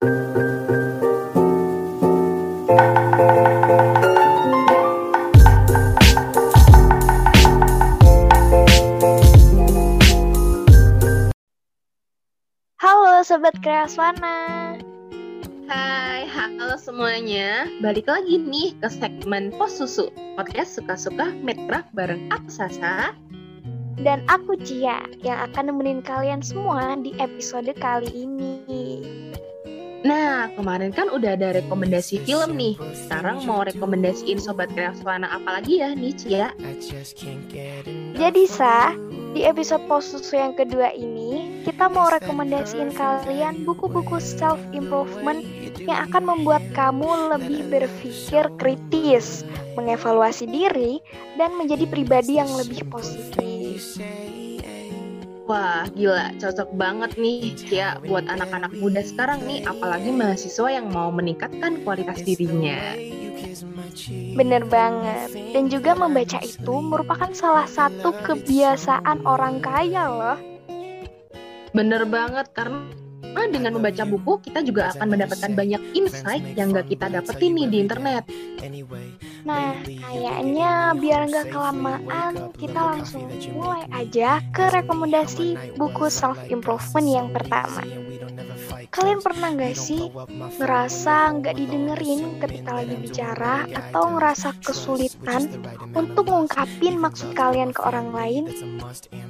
Halo Sobat Kreaswana Hai, halo semuanya. Balik lagi nih ke segmen Pos Susu. Podcast suka-suka Medcraft bareng aku Sasa. Dan aku Cia yang akan nemenin kalian semua di episode kali ini Nah, kemarin kan udah ada rekomendasi film nih. Sekarang mau rekomendasiin Sobat Kreaswana apa lagi ya nih Cia? Jadi Sa, di episode Pos Susu yang kedua ini Kita mau rekomendasiin kalian buku-buku self-improvement Yang akan membuat kamu lebih berpikir kritis Mengevaluasi diri dan menjadi pribadi yang lebih positif Wah, gila, cocok banget nih Cia buat anak-anak muda sekarang nih, apalagi mahasiswa yang mau meningkatkan kualitas dirinya. Bener banget. Dan juga membaca itu merupakan salah satu kebiasaan orang kaya loh. Bener banget, karena dengan membaca buku kita juga akan mendapatkan banyak insight yang gak kita dapetin nih di internet. Nah, kayaknya biar nggak kelamaan, kita langsung mulai aja ke rekomendasi buku self-improvement yang pertama. Kalian pernah nggak sih ngerasa nggak didengerin ketika lagi bicara atau ngerasa kesulitan untuk ngungkapin maksud kalian ke orang lain?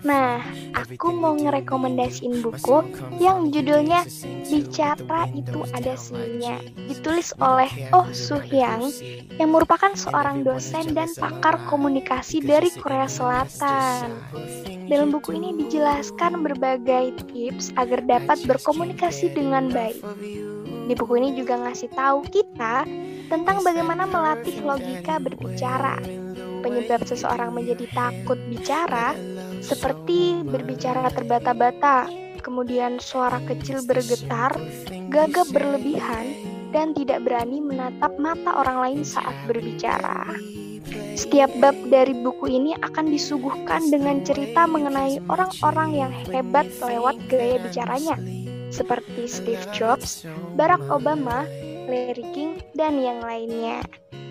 Nah, aku mau ngerekomendasiin buku yang judulnya Bicara Itu Ada Seninya, ditulis oleh Oh Soo Hyang yang merupakan seorang dosen dan pakar komunikasi dari Korea Selatan. Dalam buku ini dijelaskan berbagai tips agar dapat berkomunikasi dengan baik. Di buku ini juga ngasih tahu kita tentang bagaimana melatih logika berbicara. Penyebab seseorang menjadi takut bicara seperti berbicara terbata-bata, kemudian suara kecil bergetar, gagap berlebihan, dan tidak berani menatap mata orang lain saat berbicara. Setiap bab dari buku ini akan disuguhkan dengan cerita mengenai orang-orang yang hebat lewat gaya bicaranya, seperti Steve Jobs, Barack Obama, Larry King, dan yang lainnya.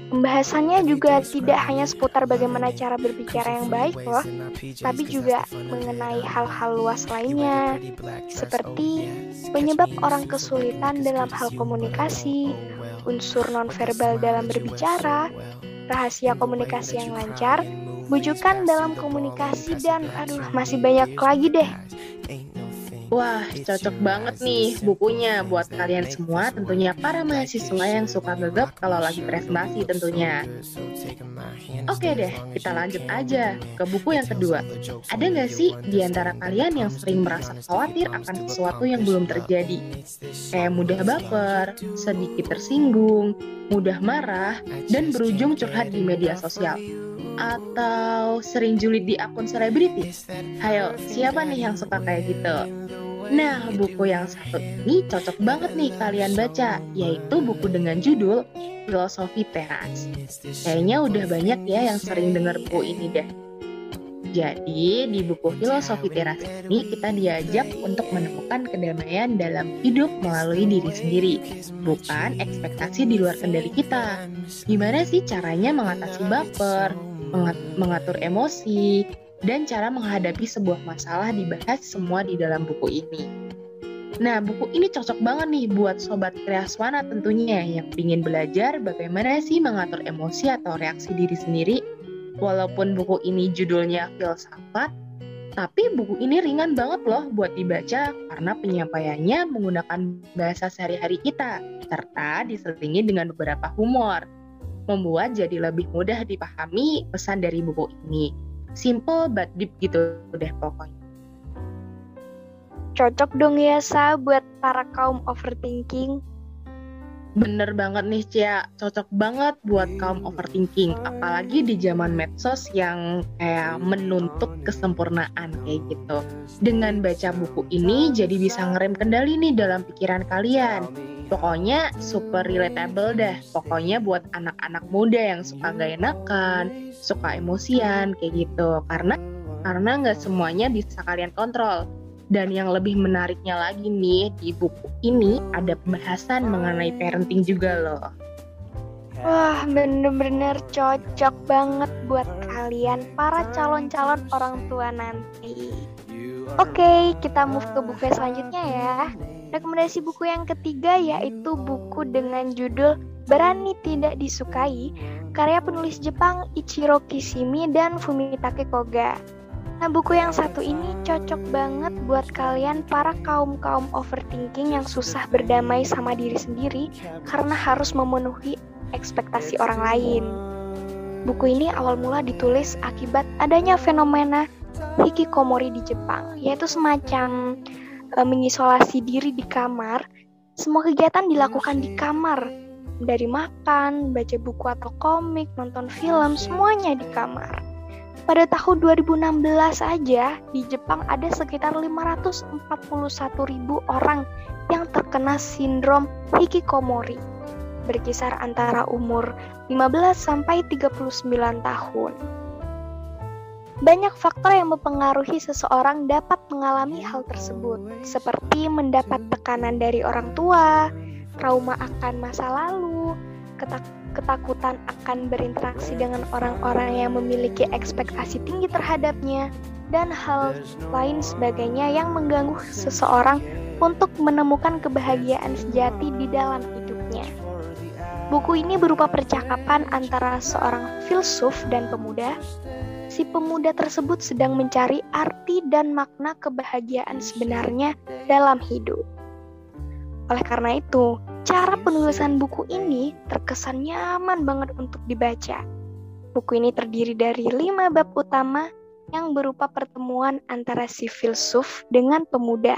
Pembahasannya juga tidak hanya seputar bagaimana cara berbicara yang baik loh, tapi juga mengenai hal-hal luas lainnya, seperti penyebab orang kesulitan dalam hal komunikasi, unsur nonverbal dalam berbicara, rahasia komunikasi yang lancar, bujukan dalam komunikasi, dan aduh masih banyak lagi deh. Wah, cocok banget nih bukunya buat kalian semua, tentunya para mahasiswa yang suka gegap kalau lagi presentasi tentunya. Oke deh, kita lanjut aja ke buku yang kedua. Ada nggak sih di antara kalian yang sering merasa khawatir akan sesuatu yang belum terjadi? Kayak mudah baper, sedikit tersinggung, mudah marah, dan berujung curhat di media sosial atau sering julid di akun selebriti? Hayo, siapa nih yang suka kayak gitu? Nah, buku yang satu ini cocok banget nih kalian baca, yaitu buku dengan judul Filosofi Teras. Kayaknya udah banyak ya yang sering dengar buku ini deh. Jadi, di buku Filosofi Teras ini kita diajak untuk menemukan kedamaian dalam hidup melalui diri sendiri, bukan ekspektasi di luar kendali kita. Gimana sih caranya mengatasi baper, mengatur emosi, dan cara menghadapi sebuah masalah dibahas semua di dalam buku ini. Nah, buku ini cocok banget nih buat sobat kreaswana tentunya yang ingin belajar bagaimana sih mengatur emosi atau reaksi diri sendiri. Walaupun buku ini judulnya filsafat, tapi buku ini ringan banget loh buat dibaca karena penyampaiannya menggunakan bahasa sehari-hari kita, serta diselingi dengan beberapa humor. Membuat jadi lebih mudah dipahami pesan dari buku ini simple but deep gitu deh pokoknya. Cocok dong ya Sa buat para kaum overthinking. Bener banget nih Cia, cocok banget buat kaum overthinking, apalagi di zaman medsos yang kayak menuntut kesempurnaan kayak gitu. Dengan baca buku ini jadi bisa ngerem kendali nih dalam pikiran kalian. Pokoknya super relatable dah. Pokoknya buat anak-anak muda yang suka gak enakan, suka emosian kayak gitu. Karena karena nggak semuanya bisa kalian kontrol. Dan yang lebih menariknya lagi nih, di buku ini ada pembahasan mengenai parenting juga loh. Wah, bener-bener cocok banget buat kalian para calon-calon orang tua nanti. Oke, kita move ke buku selanjutnya ya. Rekomendasi buku yang ketiga yaitu buku dengan judul Berani Tidak Disukai, karya penulis Jepang Ichiro Kishimi dan Fumitake Koga. Nah, buku yang satu ini cocok banget buat kalian para kaum-kaum overthinking yang susah berdamai sama diri sendiri karena harus memenuhi ekspektasi orang lain. Buku ini awal mula ditulis akibat adanya fenomena hikikomori di Jepang, yaitu semacam e, mengisolasi diri di kamar. Semua kegiatan dilakukan di kamar, dari makan, baca buku atau komik, nonton film, semuanya di kamar. Pada tahun 2016 aja, di Jepang ada sekitar 541 ribu orang yang terkena sindrom hikikomori berkisar antara umur 15 sampai 39 tahun. Banyak faktor yang mempengaruhi seseorang dapat mengalami hal tersebut, seperti mendapat tekanan dari orang tua, trauma akan masa lalu, ketak ketakutan akan berinteraksi dengan orang-orang yang memiliki ekspektasi tinggi terhadapnya, dan hal lain sebagainya yang mengganggu seseorang untuk menemukan kebahagiaan sejati di dalam hidupnya. Buku ini berupa percakapan antara seorang filsuf dan pemuda. Si pemuda tersebut sedang mencari arti dan makna kebahagiaan sebenarnya dalam hidup. Oleh karena itu, cara penulisan buku ini terkesan nyaman banget untuk dibaca. Buku ini terdiri dari lima bab utama yang berupa pertemuan antara si filsuf dengan pemuda.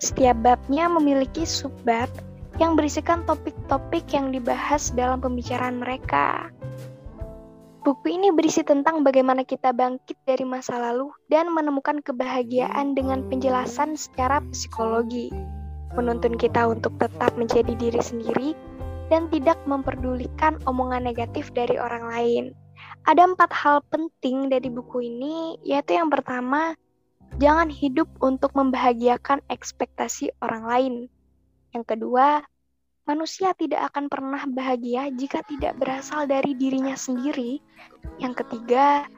Setiap babnya memiliki subbab yang berisikan topik-topik yang dibahas dalam pembicaraan mereka. Buku ini berisi tentang bagaimana kita bangkit dari masa lalu dan menemukan kebahagiaan dengan penjelasan secara psikologi, menuntun kita untuk tetap menjadi diri sendiri dan tidak memperdulikan omongan negatif dari orang lain. Ada empat hal penting dari buku ini, yaitu yang pertama, jangan hidup untuk membahagiakan ekspektasi orang lain. Yang kedua, manusia tidak akan pernah bahagia jika tidak berasal dari dirinya sendiri. Yang ketiga,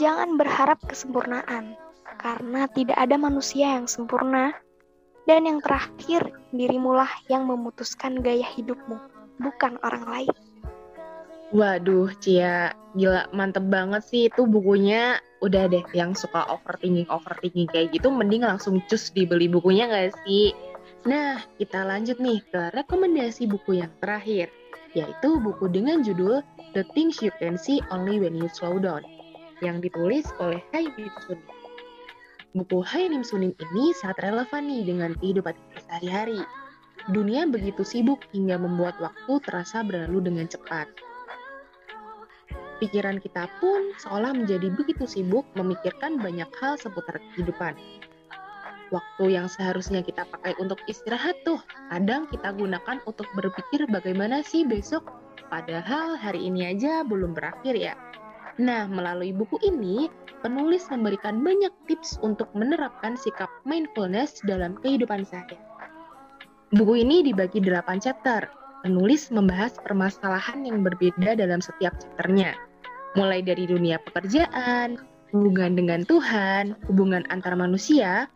jangan berharap kesempurnaan, karena tidak ada manusia yang sempurna. Dan yang terakhir, dirimulah yang memutuskan gaya hidupmu, bukan orang lain. Waduh, Cia, gila mantep banget sih itu bukunya. Udah deh, yang suka overthinking overthinking kayak gitu, mending langsung cus dibeli bukunya gak sih? Nah, kita lanjut nih ke rekomendasi buku yang terakhir, yaitu buku dengan judul The Things You Can See Only When You Slow Down, yang ditulis oleh Hai Nim Sunim. Buku Hai Nim Sunim ini sangat relevan nih dengan kehidupan kita sehari-hari. Dunia begitu sibuk hingga membuat waktu terasa berlalu dengan cepat. Pikiran kita pun seolah menjadi begitu sibuk memikirkan banyak hal seputar kehidupan waktu yang seharusnya kita pakai untuk istirahat tuh kadang kita gunakan untuk berpikir bagaimana sih besok padahal hari ini aja belum berakhir ya Nah, melalui buku ini, penulis memberikan banyak tips untuk menerapkan sikap mindfulness dalam kehidupan sehari. Buku ini dibagi 8 chapter. Penulis membahas permasalahan yang berbeda dalam setiap chapternya, mulai dari dunia pekerjaan, hubungan dengan Tuhan, hubungan antar manusia,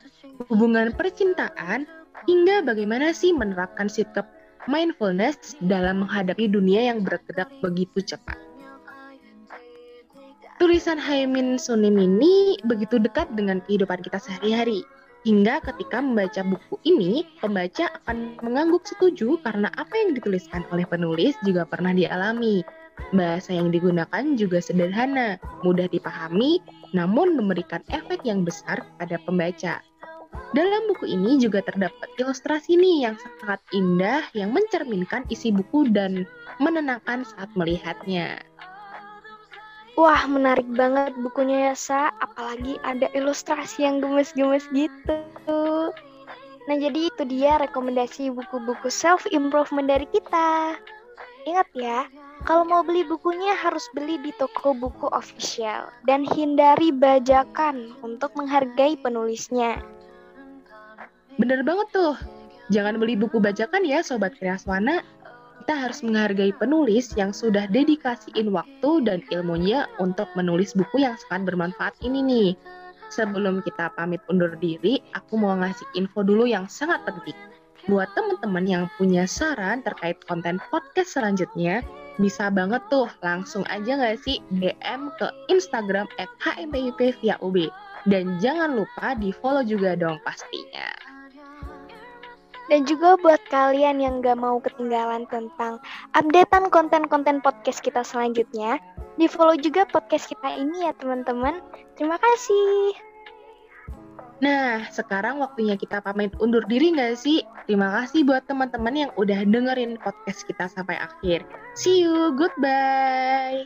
hubungan percintaan, hingga bagaimana sih menerapkan sikap mindfulness dalam menghadapi dunia yang bergerak begitu cepat. Tulisan Haimin Sunim ini begitu dekat dengan kehidupan kita sehari-hari. Hingga ketika membaca buku ini, pembaca akan mengangguk setuju karena apa yang dituliskan oleh penulis juga pernah dialami. Bahasa yang digunakan juga sederhana, mudah dipahami, namun memberikan efek yang besar pada pembaca. Dalam buku ini juga terdapat ilustrasi nih yang sangat indah yang mencerminkan isi buku dan menenangkan saat melihatnya. Wah, menarik banget bukunya ya, Sa. Apalagi ada ilustrasi yang gemes-gemes gitu. Nah, jadi itu dia rekomendasi buku-buku self-improvement dari kita. Ingat ya, kalau mau beli bukunya harus beli di toko buku official dan hindari bajakan untuk menghargai penulisnya. Bener banget tuh. Jangan beli buku bajakan ya Sobat Kriaswana. Kita harus menghargai penulis yang sudah dedikasiin waktu dan ilmunya untuk menulis buku yang sangat bermanfaat ini nih. Sebelum kita pamit undur diri, aku mau ngasih info dulu yang sangat penting. Buat teman-teman yang punya saran terkait konten podcast selanjutnya, bisa banget tuh langsung aja nggak sih DM ke Instagram at via UB. Dan jangan lupa di follow juga dong pastinya. Dan juga buat kalian yang gak mau ketinggalan tentang updatean konten-konten podcast kita selanjutnya, di follow juga podcast kita ini ya teman-teman. Terima kasih. Nah, sekarang waktunya kita pamit undur diri nggak sih? Terima kasih buat teman-teman yang udah dengerin podcast kita sampai akhir. See you, goodbye.